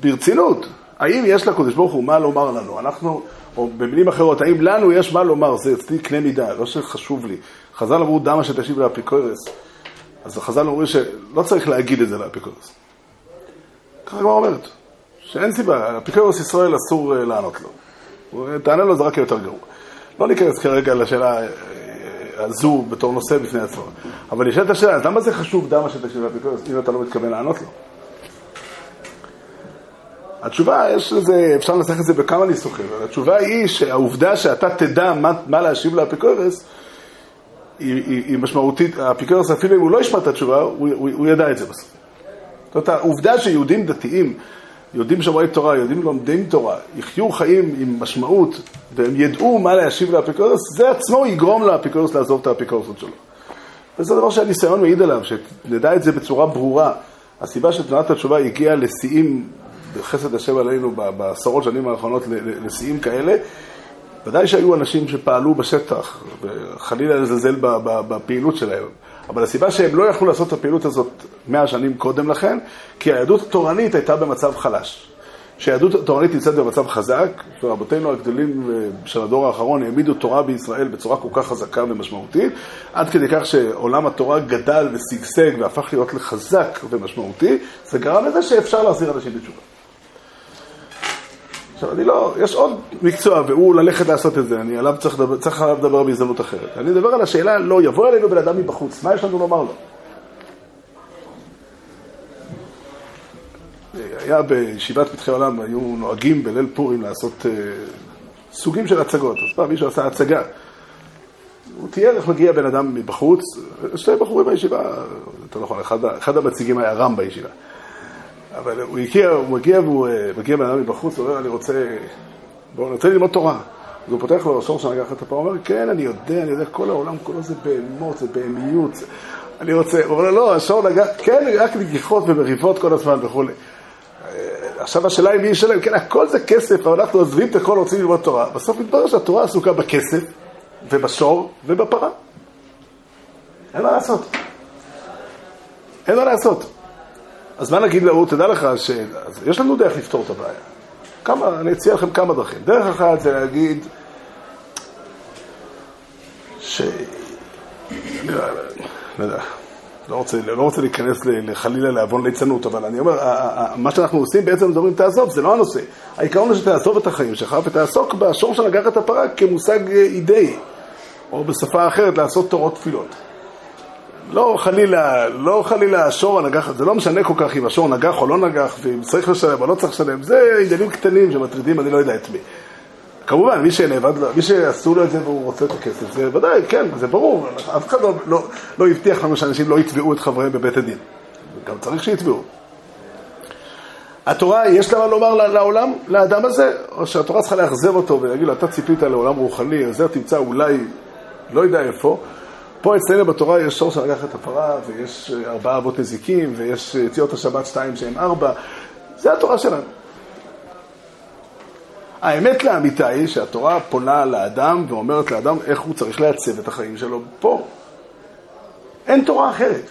ברצינות, האם יש לקדוש ברוך הוא מה לומר לנו? אנחנו, או במילים אחרות, האם לנו יש מה לומר? זה אצלי קנה מידה, לא שחשוב לי. חז"ל אמרו, דמה שתשיב לאפיקורס. אז חז"ל אומרים שלא צריך להגיד את זה לאפיקורס. ככה הגמרא אומרת, שאין סיבה, אפיקורס ישראל אסור אה, לענות לו. תענה לו זה רק יותר גרוע. לא ניכנס כרגע לשאלה אה, הזו בתור נושא בפני עצמו. אבל נשאלת השאלה, אז למה זה חשוב דמה שתשיב לאפיקורס אם אתה לא מתכוון לענות לו? התשובה, יש לזה, אפשר לנסח את זה בכמה ניסוחים, אבל התשובה היא שהעובדה שאתה תדע מה, מה להשיב לאפיקורס, היא, היא, היא משמעותית, האפיקורס אפילו אם הוא לא ישמע את התשובה, הוא, הוא, הוא ידע את זה בסוף. זאת העובדה שיהודים דתיים, יהודים שומרי תורה, יהודים לומדים תורה, יחיו חיים עם משמעות, והם ידעו מה להשיב לאפיקורס, זה עצמו יגרום לאפיקורס לעזוב את האפיקורסות שלו. וזה דבר שהניסיון מעיד עליו, שנדע את זה בצורה ברורה. הסיבה שתנועת התשובה הגיעה לשיאים בחסד השם עלינו בעשרות שנים האחרונות לשיאים כאלה. ודאי שהיו אנשים שפעלו בשטח, וחלילה לזלזל בפעילות שלהם. אבל הסיבה שהם לא יכלו לעשות את הפעילות הזאת מאה שנים קודם לכן, כי היהדות התורנית הייתה במצב חלש. כשהיהדות התורנית נמצאת במצב חזק, ורבותינו הגדולים של הדור האחרון העמידו תורה בישראל בצורה כל כך חזקה ומשמעותית, עד כדי כך שעולם התורה גדל ושגשג והפך להיות לחזק ומשמעותי, זה גרם לזה שאפשר להחזיר אנשים בתשובה. עכשיו, אני לא, יש עוד מקצוע, והוא ללכת לעשות את זה, אני עליו צריך, לדבר, צריך עליו לדבר בהזדמנות אחרת. אני מדבר על השאלה, לא, יבוא אלינו בן אדם מבחוץ, מה יש לנו לומר לו? היה בישיבת פתחי עולם, היו נוהגים בליל פורים לעשות uh, סוגים של הצגות. אז פעם מישהו עשה הצגה. הוא תיאר איך מגיע בן אדם מבחוץ, שני בחורים בישיבה, יותר נכון, אחד, אחד המציגים היה רם בישיבה. אבל הוא הגיע, הוא מגיע והוא אה, מגיע בן אדם מבחוץ, הוא אומר, אני רוצה, בואו, אני רוצה ללמוד תורה. אז הוא פותח לו שור שנגח את הפעם, הוא אומר, כן, אני יודע, אני יודע, כל העולם כולו זה בהמות, זה בהמיות. אני רוצה, הוא אומר, לא, השור נגח, כן, רק נגיחות ומריבות כל הזמן וכולי. אה, עכשיו השאלה היא מי ישלם, כן, הכל זה כסף, אבל אנחנו עוזבים את הכל, רוצים ללמוד תורה. בסוף מתברר שהתורה עסוקה בכסף, ובשור, ובפרה. אין מה לעשות. אין מה לעשות. אז מה נגיד להוא, תדע לך שיש לנו דרך לפתור את הבעיה. כמה, אני אציע לכם כמה דרכים. דרך אחת זה להגיד ש... לא, לא יודע, לא רוצה, לא רוצה להיכנס לחלילה לעוון ליצנות, אבל אני אומר, מה שאנחנו עושים בעצם מדברים תעזוב, זה לא הנושא. העיקרון הוא שתעזוב את החיים שלך ותעסוק בשור של את הפרה כמושג אידאי, או בשפה אחרת לעשות תורות תפילות. לא חלילה, לא חלילה השור הנגח, זה לא משנה כל כך אם השור נגח או לא נגח, ואם צריך לשלם או לא צריך לשלם, זה עניינים קטנים שמטרידים אני לא יודע את מי. כמובן, מי שנאבד לו, מי שעשו לו את זה והוא רוצה את הכסף, זה ודאי, כן, זה ברור, אף אחד לא, לא, לא הבטיח לנו שאנשים לא יתבעו את חבריהם בבית הדין. גם צריך שיתבעו. התורה, יש לה מה לומר לעולם, לאדם הזה, או שהתורה צריכה לאכזב אותו ולהגיד לו, אתה ציפית לעולם רוחני, זה תמצא אולי, לא יודע איפה, פה אצלנו בתורה יש שור שלקח את הפרה, ויש ארבעה אבות נזיקים, ויש יציאות השבת שתיים שהם ארבע. זה התורה שלנו. האמת לאמיתה היא שהתורה פונה לאדם ואומרת לאדם איך הוא צריך לעצב את החיים שלו פה. אין תורה אחרת.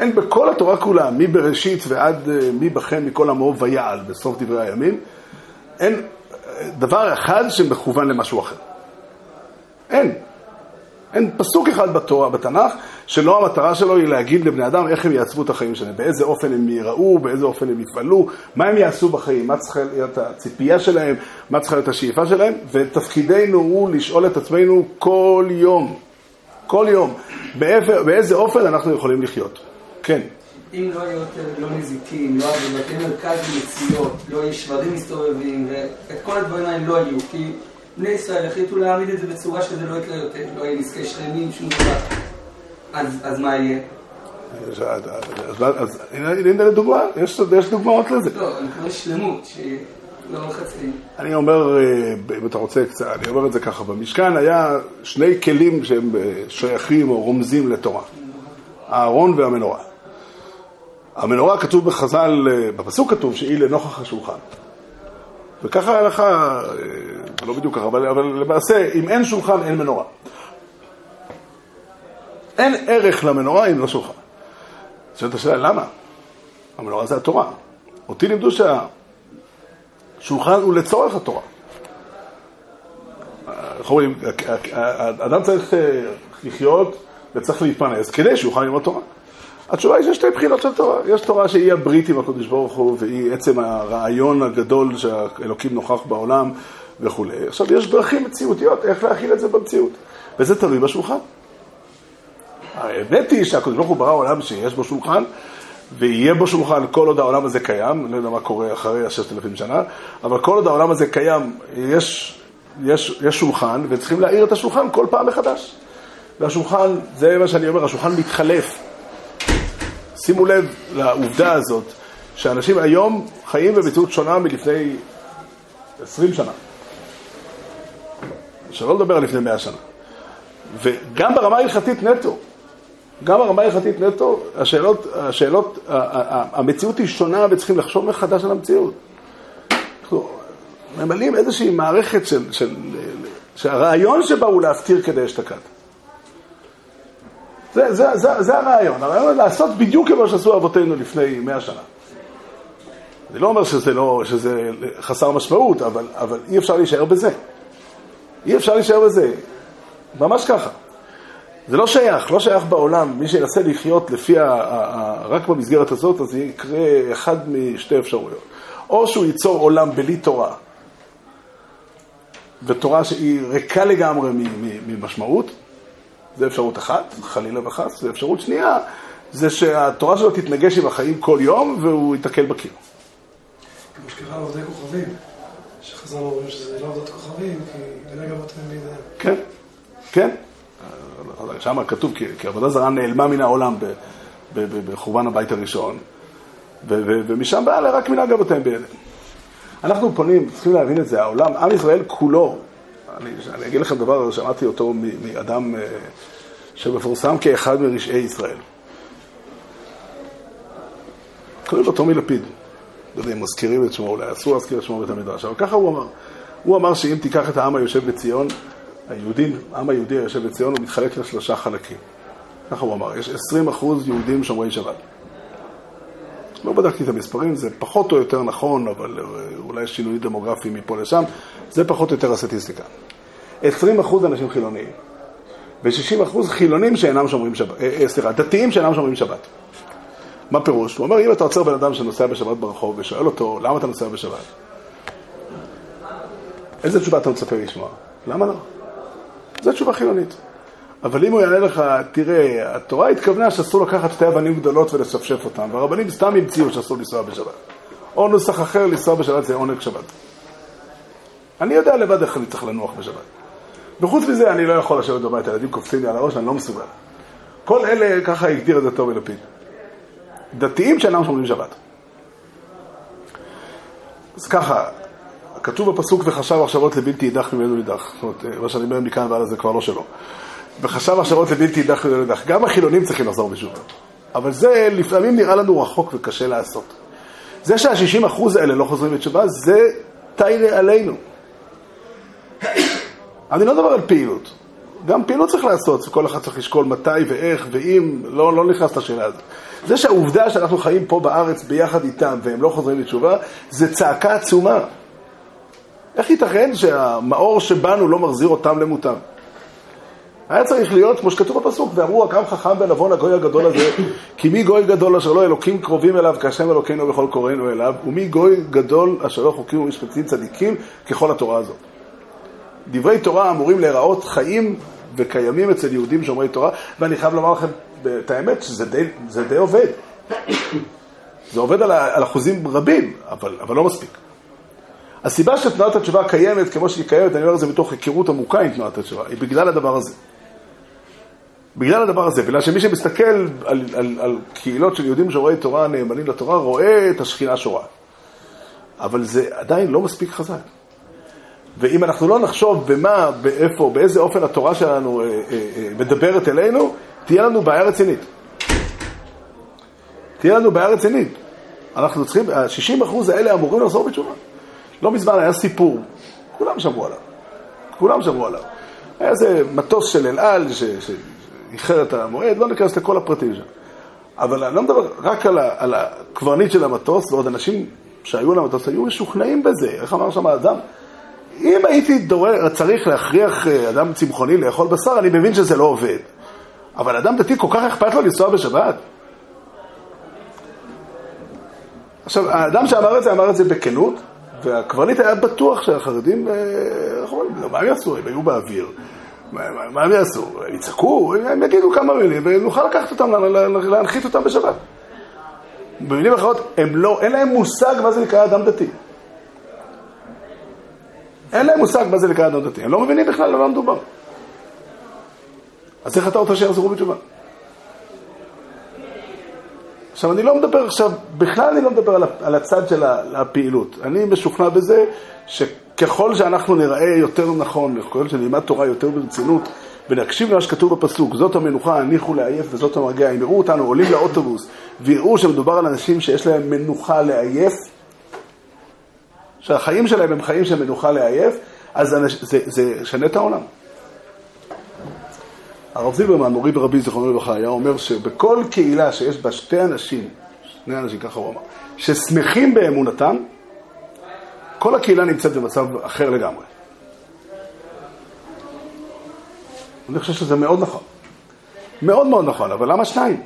אין בכל התורה כולה, מבראשית ועד אה, מי בכם מכל עמו ויעל, בסוף דברי הימים, אין אה, דבר אחד שמכוון למשהו אחר. אין. אין פסוק אחד בתורה, בתנ"ך, שלא המטרה שלו היא להגיד לבני אדם איך הם יעצבו את החיים שלהם, באיזה אופן הם ייראו, באיזה אופן הם יפעלו, מה הם יעשו בחיים, מה צריכה להיות הציפייה שלהם, מה צריכה להיות השאיפה שלהם, ותפקידנו הוא לשאול את עצמנו כל יום, כל יום, באיפה, באיזה אופן אנחנו יכולים לחיות. כן. אם לא יהיו יותר, לא מזיקים, לא בתי מרכז מציאות, לא יהיו שברים מסתובבים, ואת כל הדברים האלה לא יהיו, כי בני ישראל החליטו להעמיד את זה בצורה שזה לא יקרה יותר, לא יהיה נזקי שכנים, שום דבר. אז, מה יהיה? אז הנה לדוגמה, יש דוגמאות לזה. לא, אני קורא שלמות, שלא חצי. אני אומר, אה, אם אתה רוצה קצת, אני אומר את זה ככה, במשכן היה שני כלים שהם אה, שייכים או רומזים לתורה, הארון והמנורה. המנורה כתוב בחז"ל, אה, בפסוק כתוב שהיא לנוכח השולחן. וככה ההלכה, לא בדיוק ככה, אבל, אבל למעשה, אם אין שולחן, אין מנורה. אין ערך למנורה אם לא שולחן. שואלת השאלה, למה? המנורה זה התורה. אותי לימדו שהשולחן הוא לצורך התורה. איך אומרים, אדם צריך אה, לחיות וצריך להתפרנס כדי שיוכל ללמוד תורה. התשובה היא שיש שתי בחינות של תורה. יש תורה שהיא הברית עם הקדוש ברוך הוא, והיא עצם הרעיון הגדול שהאלוקים נוכח בעולם וכולי. עכשיו, יש דרכים מציאותיות איך להכיל את זה במציאות, וזה תלוי בשולחן. האמת היא שהקדוש ברוך הוא ברא עולם שיש בו שולחן, ויהיה בו שולחן כל עוד העולם הזה קיים, אני לא יודע מה קורה אחרי הששת אלפים שנה, אבל כל עוד העולם הזה קיים, יש, יש, יש שולחן, וצריכים להאיר את השולחן כל פעם מחדש. והשולחן, זה מה שאני אומר, השולחן מתחלף. שימו לב לעובדה הזאת, שאנשים היום חיים במציאות שונה מלפני עשרים שנה. שלא לדבר על לפני מאה שנה. וגם ברמה ההלכתית נטו, גם ברמה ההלכתית נטו, השאלות, השאלות, המציאות היא שונה וצריכים לחשוב מחדש על המציאות. אנחנו ממלאים איזושהי מערכת של, של, שהרעיון שבה הוא להפטיר כדי אשתקד. זה, זה, זה, זה הרעיון, הרעיון הוא לעשות בדיוק כמו שעשו אבותינו לפני מאה שנה. אני לא אומר שזה, לא, שזה חסר משמעות, אבל, אבל אי אפשר להישאר בזה. אי אפשר להישאר בזה. ממש ככה. זה לא שייך, לא שייך בעולם. מי שינסה לחיות לפי, ה, ה, ה, רק במסגרת הזאת, אז יקרה אחד משתי אפשרויות. או שהוא ייצור עולם בלי תורה, ותורה שהיא ריקה לגמרי ממשמעות, זה אפשרות אחת, חלילה וחס, ואפשרות שנייה, זה שהתורה שלו תתנגש עם החיים כל יום והוא ייתקל בקיר. כמו שקרה לעובדי כוכבים, שחז"ל אומרים שזה לא עבודת כוכבים, כי בנגע אבותיהם בידיהם. כן, כן. שם כתוב, כי עבודה זרה נעלמה מן העולם בחורבן הבית הראשון, ומשם והלאה רק מנהג אבותיהם בידיהם. אנחנו פונים, צריכים להבין את זה, העולם, עם ישראל כולו, אני, אני אגיד לכם דבר, שמעתי אותו מאדם אה, שמפורסם כאחד מרשעי ישראל. קוראים לו טומי לפיד. לא יודע אם מזכירים את שמו, אולי אסור להזכיר את שמו בית המדרש, אבל ככה הוא אמר. הוא אמר שאם תיקח את העם היושב בציון, היהודים, העם היהודי היושב בציון, הוא מתחלק לשלושה חלקים. ככה הוא אמר, יש 20 אחוז יהודים שומרי שבת. לא בדקתי את המספרים, זה פחות או יותר נכון, אבל אה, אולי יש שינוי דמוגרפי מפה לשם, זה פחות או יותר הסטטיסטיקה. 20 אחוז אנשים חילוניים, ו-60 אחוז חילונים שאינם שומרים שבת, אה, אה, סליחה, דתיים שאינם שומרים שבת. מה פירוש? הוא אומר, אם אתה עוצר בן אדם שנוסע בשבת ברחוב ושואל אותו, למה אתה נוסע בשבת? איזה תשובה אתה מצפה לשמוע? למה לא? זו תשובה חילונית. אבל אם הוא יענה לך, תראה, התורה התכוונה שאסור לקחת שתי אבנים גדולות ולשפשף אותן, והרבנים סתם המציאו שאסור לנסוע בשבת. או נוסח אחר, לנסוע בשבת זה עונג שבת. אני יודע לבד איך אני צריך לנוח בשבת. וחוץ מזה, אני לא יכול לשבת בבית, הילדים קופצים לי על הראש, אני לא מסוגל. כל אלה, ככה הגדיר את זה טוב ולפיד. דתיים שאינם שומרים שבת. אז ככה, כתוב בפסוק וחשב מחשבות לבלתי יידח ממנו יידח. זאת אומרת, מה שאני אומר מכאן והלאה זה כבר לא שלו. וחשב מחשבות לבלתי יידח ממנו יידח. גם החילונים צריכים לחזור בתשובה. אבל זה לפעמים נראה לנו רחוק וקשה לעשות. זה שה-60% האלה לא חוזרים בתשובה, זה תיירה עלינו. אני לא מדבר על פעילות. גם פעילות צריך לעשות, כל אחד צריך לשקול מתי ואיך ואם, לא, לא נכנס לשאלה הזאת. זה שהעובדה שאנחנו חיים פה בארץ ביחד איתם והם לא חוזרים לתשובה, זה צעקה עצומה. איך ייתכן שהמאור שבנו לא מחזיר אותם למותם? היה צריך להיות, כמו שכתוב בפסוק, ואמרו, הקם חכם ונבון הגוי הגדול הזה, כי מי גוי גדול אשר לא אלוקים קרובים אליו, כהשם אלוקינו בכל קוראינו אליו, ומי גוי גדול אשר לא חוקים ומשפטים צדיקים, ככל התורה הזאת. דברי תורה אמורים להיראות חיים וקיימים אצל יהודים שומרי תורה, ואני חייב לומר לכם את האמת, שזה די, די עובד. זה עובד על, על אחוזים רבים, אבל, אבל לא מספיק. הסיבה שתנועת התשובה קיימת כמו שהיא קיימת, אני אומר את זה מתוך היכרות עמוקה עם תנועת התשובה, היא בגלל הדבר הזה. בגלל הדבר הזה, בגלל שמי שמסתכל על, על, על קהילות של יהודים שומרי תורה נאמנים לתורה, רואה את השכינה שורה. אבל זה עדיין לא מספיק חזק. ואם אנחנו לא נחשוב במה, באיפה, באיזה אופן התורה שלנו אה, אה, אה, מדברת אלינו, תהיה לנו בעיה רצינית. תהיה לנו בעיה רצינית. אנחנו צריכים, ה-60% האלה אמורים לחזור בתשובה. לא מזמן היה סיפור, כולם שמעו עליו. כולם שמעו עליו. היה איזה מטוס של אל על שאיחר את המועד, לא ניכנס לכל הפרטים שם. אבל אני לא מדבר רק על, ה, על הקברניט של המטוס, ועוד אנשים שהיו על המטוס היו משוכנעים בזה. איך אמר שם האדם? אם הייתי דורר, צריך להכריח אה, אדם צמחוני לאכול בשר, אני מבין שזה לא עובד. אבל אדם דתי כל כך אכפת לו לנסוע בשבת? עכשיו, האדם שאמר את זה, אמר את זה בכנות, והקברניט היה בטוח שהחרדים, אה, איך אומרים, מה הם יעשו? הם היו באוויר. מה הם יעשו? הם יצעקו? הם יגידו כמה מילים, ונוכל לקחת אותם, להנחית אותם בשבת. במילים אחרות, הם לא, אין להם מושג מה זה נקרא אדם דתי. אין להם מושג מה זה נקרא אדם דתי, הם לא מבינים בכלל על מה מדובר. אז איך אתה רוצה שיחזרו בתשובה? עכשיו, אני לא מדבר עכשיו, בכלל אני לא מדבר על הצד של הפעילות. אני משוכנע בזה שככל שאנחנו נראה יותר נכון, ככל שנלמד תורה יותר ברצינות, ונקשיב למה שכתוב בפסוק, זאת המנוחה, הניחו לעייף וזאת המרגיע. אם יראו אותנו עולים לאוטובוס ויראו שמדובר על אנשים שיש להם מנוחה לעייף, שהחיים שלהם הם חיים של מנוחה לעייף, אז זה, זה שנה את העולם. הרב זילברמן, מורי ורבי זיכרונו לברכה, היה אומר שבכל קהילה שיש בה שתי אנשים, שני אנשים, ככה הוא אמר, ששמחים באמונתם, כל הקהילה נמצאת במצב אחר לגמרי. אני חושב שזה מאוד נכון. מאוד מאוד נכון, אבל למה שניים?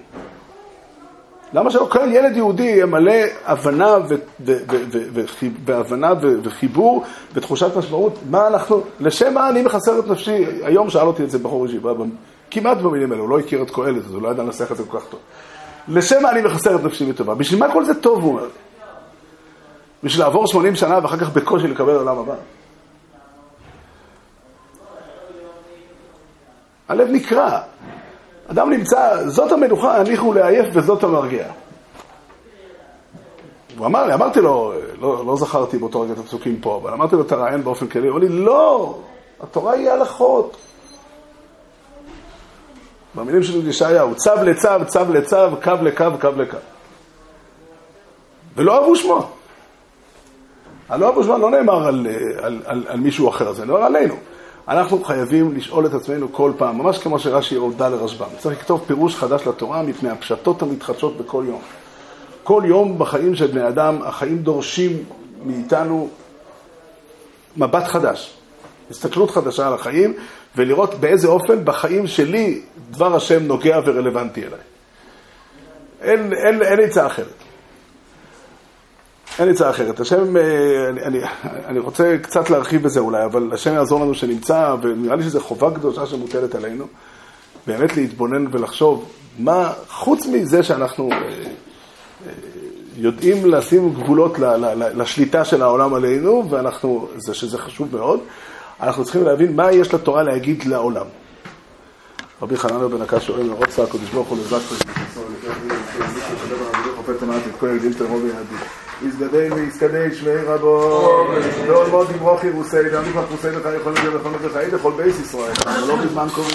למה שלא כל ילד יהודי יהיה מלא הבנה והבנה וחיבור ותחושת משמעות? מה אנחנו, לשם מה אני מחסר את נפשי? היום שאל אותי את זה בחור ישיבה, כמעט במילים האלה, הוא לא הכיר את קהלת, אז הוא לא ידע לנסח את זה כל כך טוב. לשם מה אני מחסר את נפשי בטובה? בשביל מה כל זה טוב, הוא אומר? בשביל לעבור 80 שנה ואחר כך בקושי לקבל עולם הבא. הלב נקרע. אדם נמצא, זאת המנוחה, הניחו לעייף וזאת המרגיע. הוא אמר לי, אמרתי לו, לא, לא זכרתי באותו רגע את הפסוקים פה, אבל אמרתי לו את הרעיון באופן כללי, הוא אמר לי, לא, התורה היא הלכות. במילים של ישעיהו, צו לצו, צו לצו, קו לקו, קו לקו. ולא אהבו שמו. הלא אהבו שמו לא נאמר על, על, על, על מישהו אחר, זה נאמר עלינו. אנחנו חייבים לשאול את עצמנו כל פעם, ממש כמו שרש"י הודה לרשב"ם. צריך לכתוב פירוש חדש לתורה מפני הפשטות המתחדשות בכל יום. כל יום בחיים של בני אדם, החיים דורשים מאיתנו מבט חדש, הסתכלות חדשה על החיים, ולראות באיזה אופן בחיים שלי דבר השם נוגע ורלוונטי אליי. אין עצה אחרת. אין עצה אחרת. השם, אה, אני, אני, אני רוצה קצת להרחיב בזה אולי, אבל השם יעזור לנו שנמצא, ונראה לי שזו חובה קדושה שמוטלת עלינו, באמת להתבונן ולחשוב מה, חוץ מזה שאנחנו אה, אה, יודעים לשים גבולות לשליטה של העולם עלינו, ואנחנו, זה שזה חשוב מאוד, אנחנו צריכים להבין מה יש לתורה להגיד לעולם. רבי חנניה בן הקש שואל, רוצה הקדוש ברוך הוא לזק יזגדי ויזקדי שמי רבו, ועוד מאוד יברוך ירוסי, ועמי כבר פרוסי לך יכול להיות לכל נפש חיים לכל בייס ישראל, אבל לא בזמן קוראים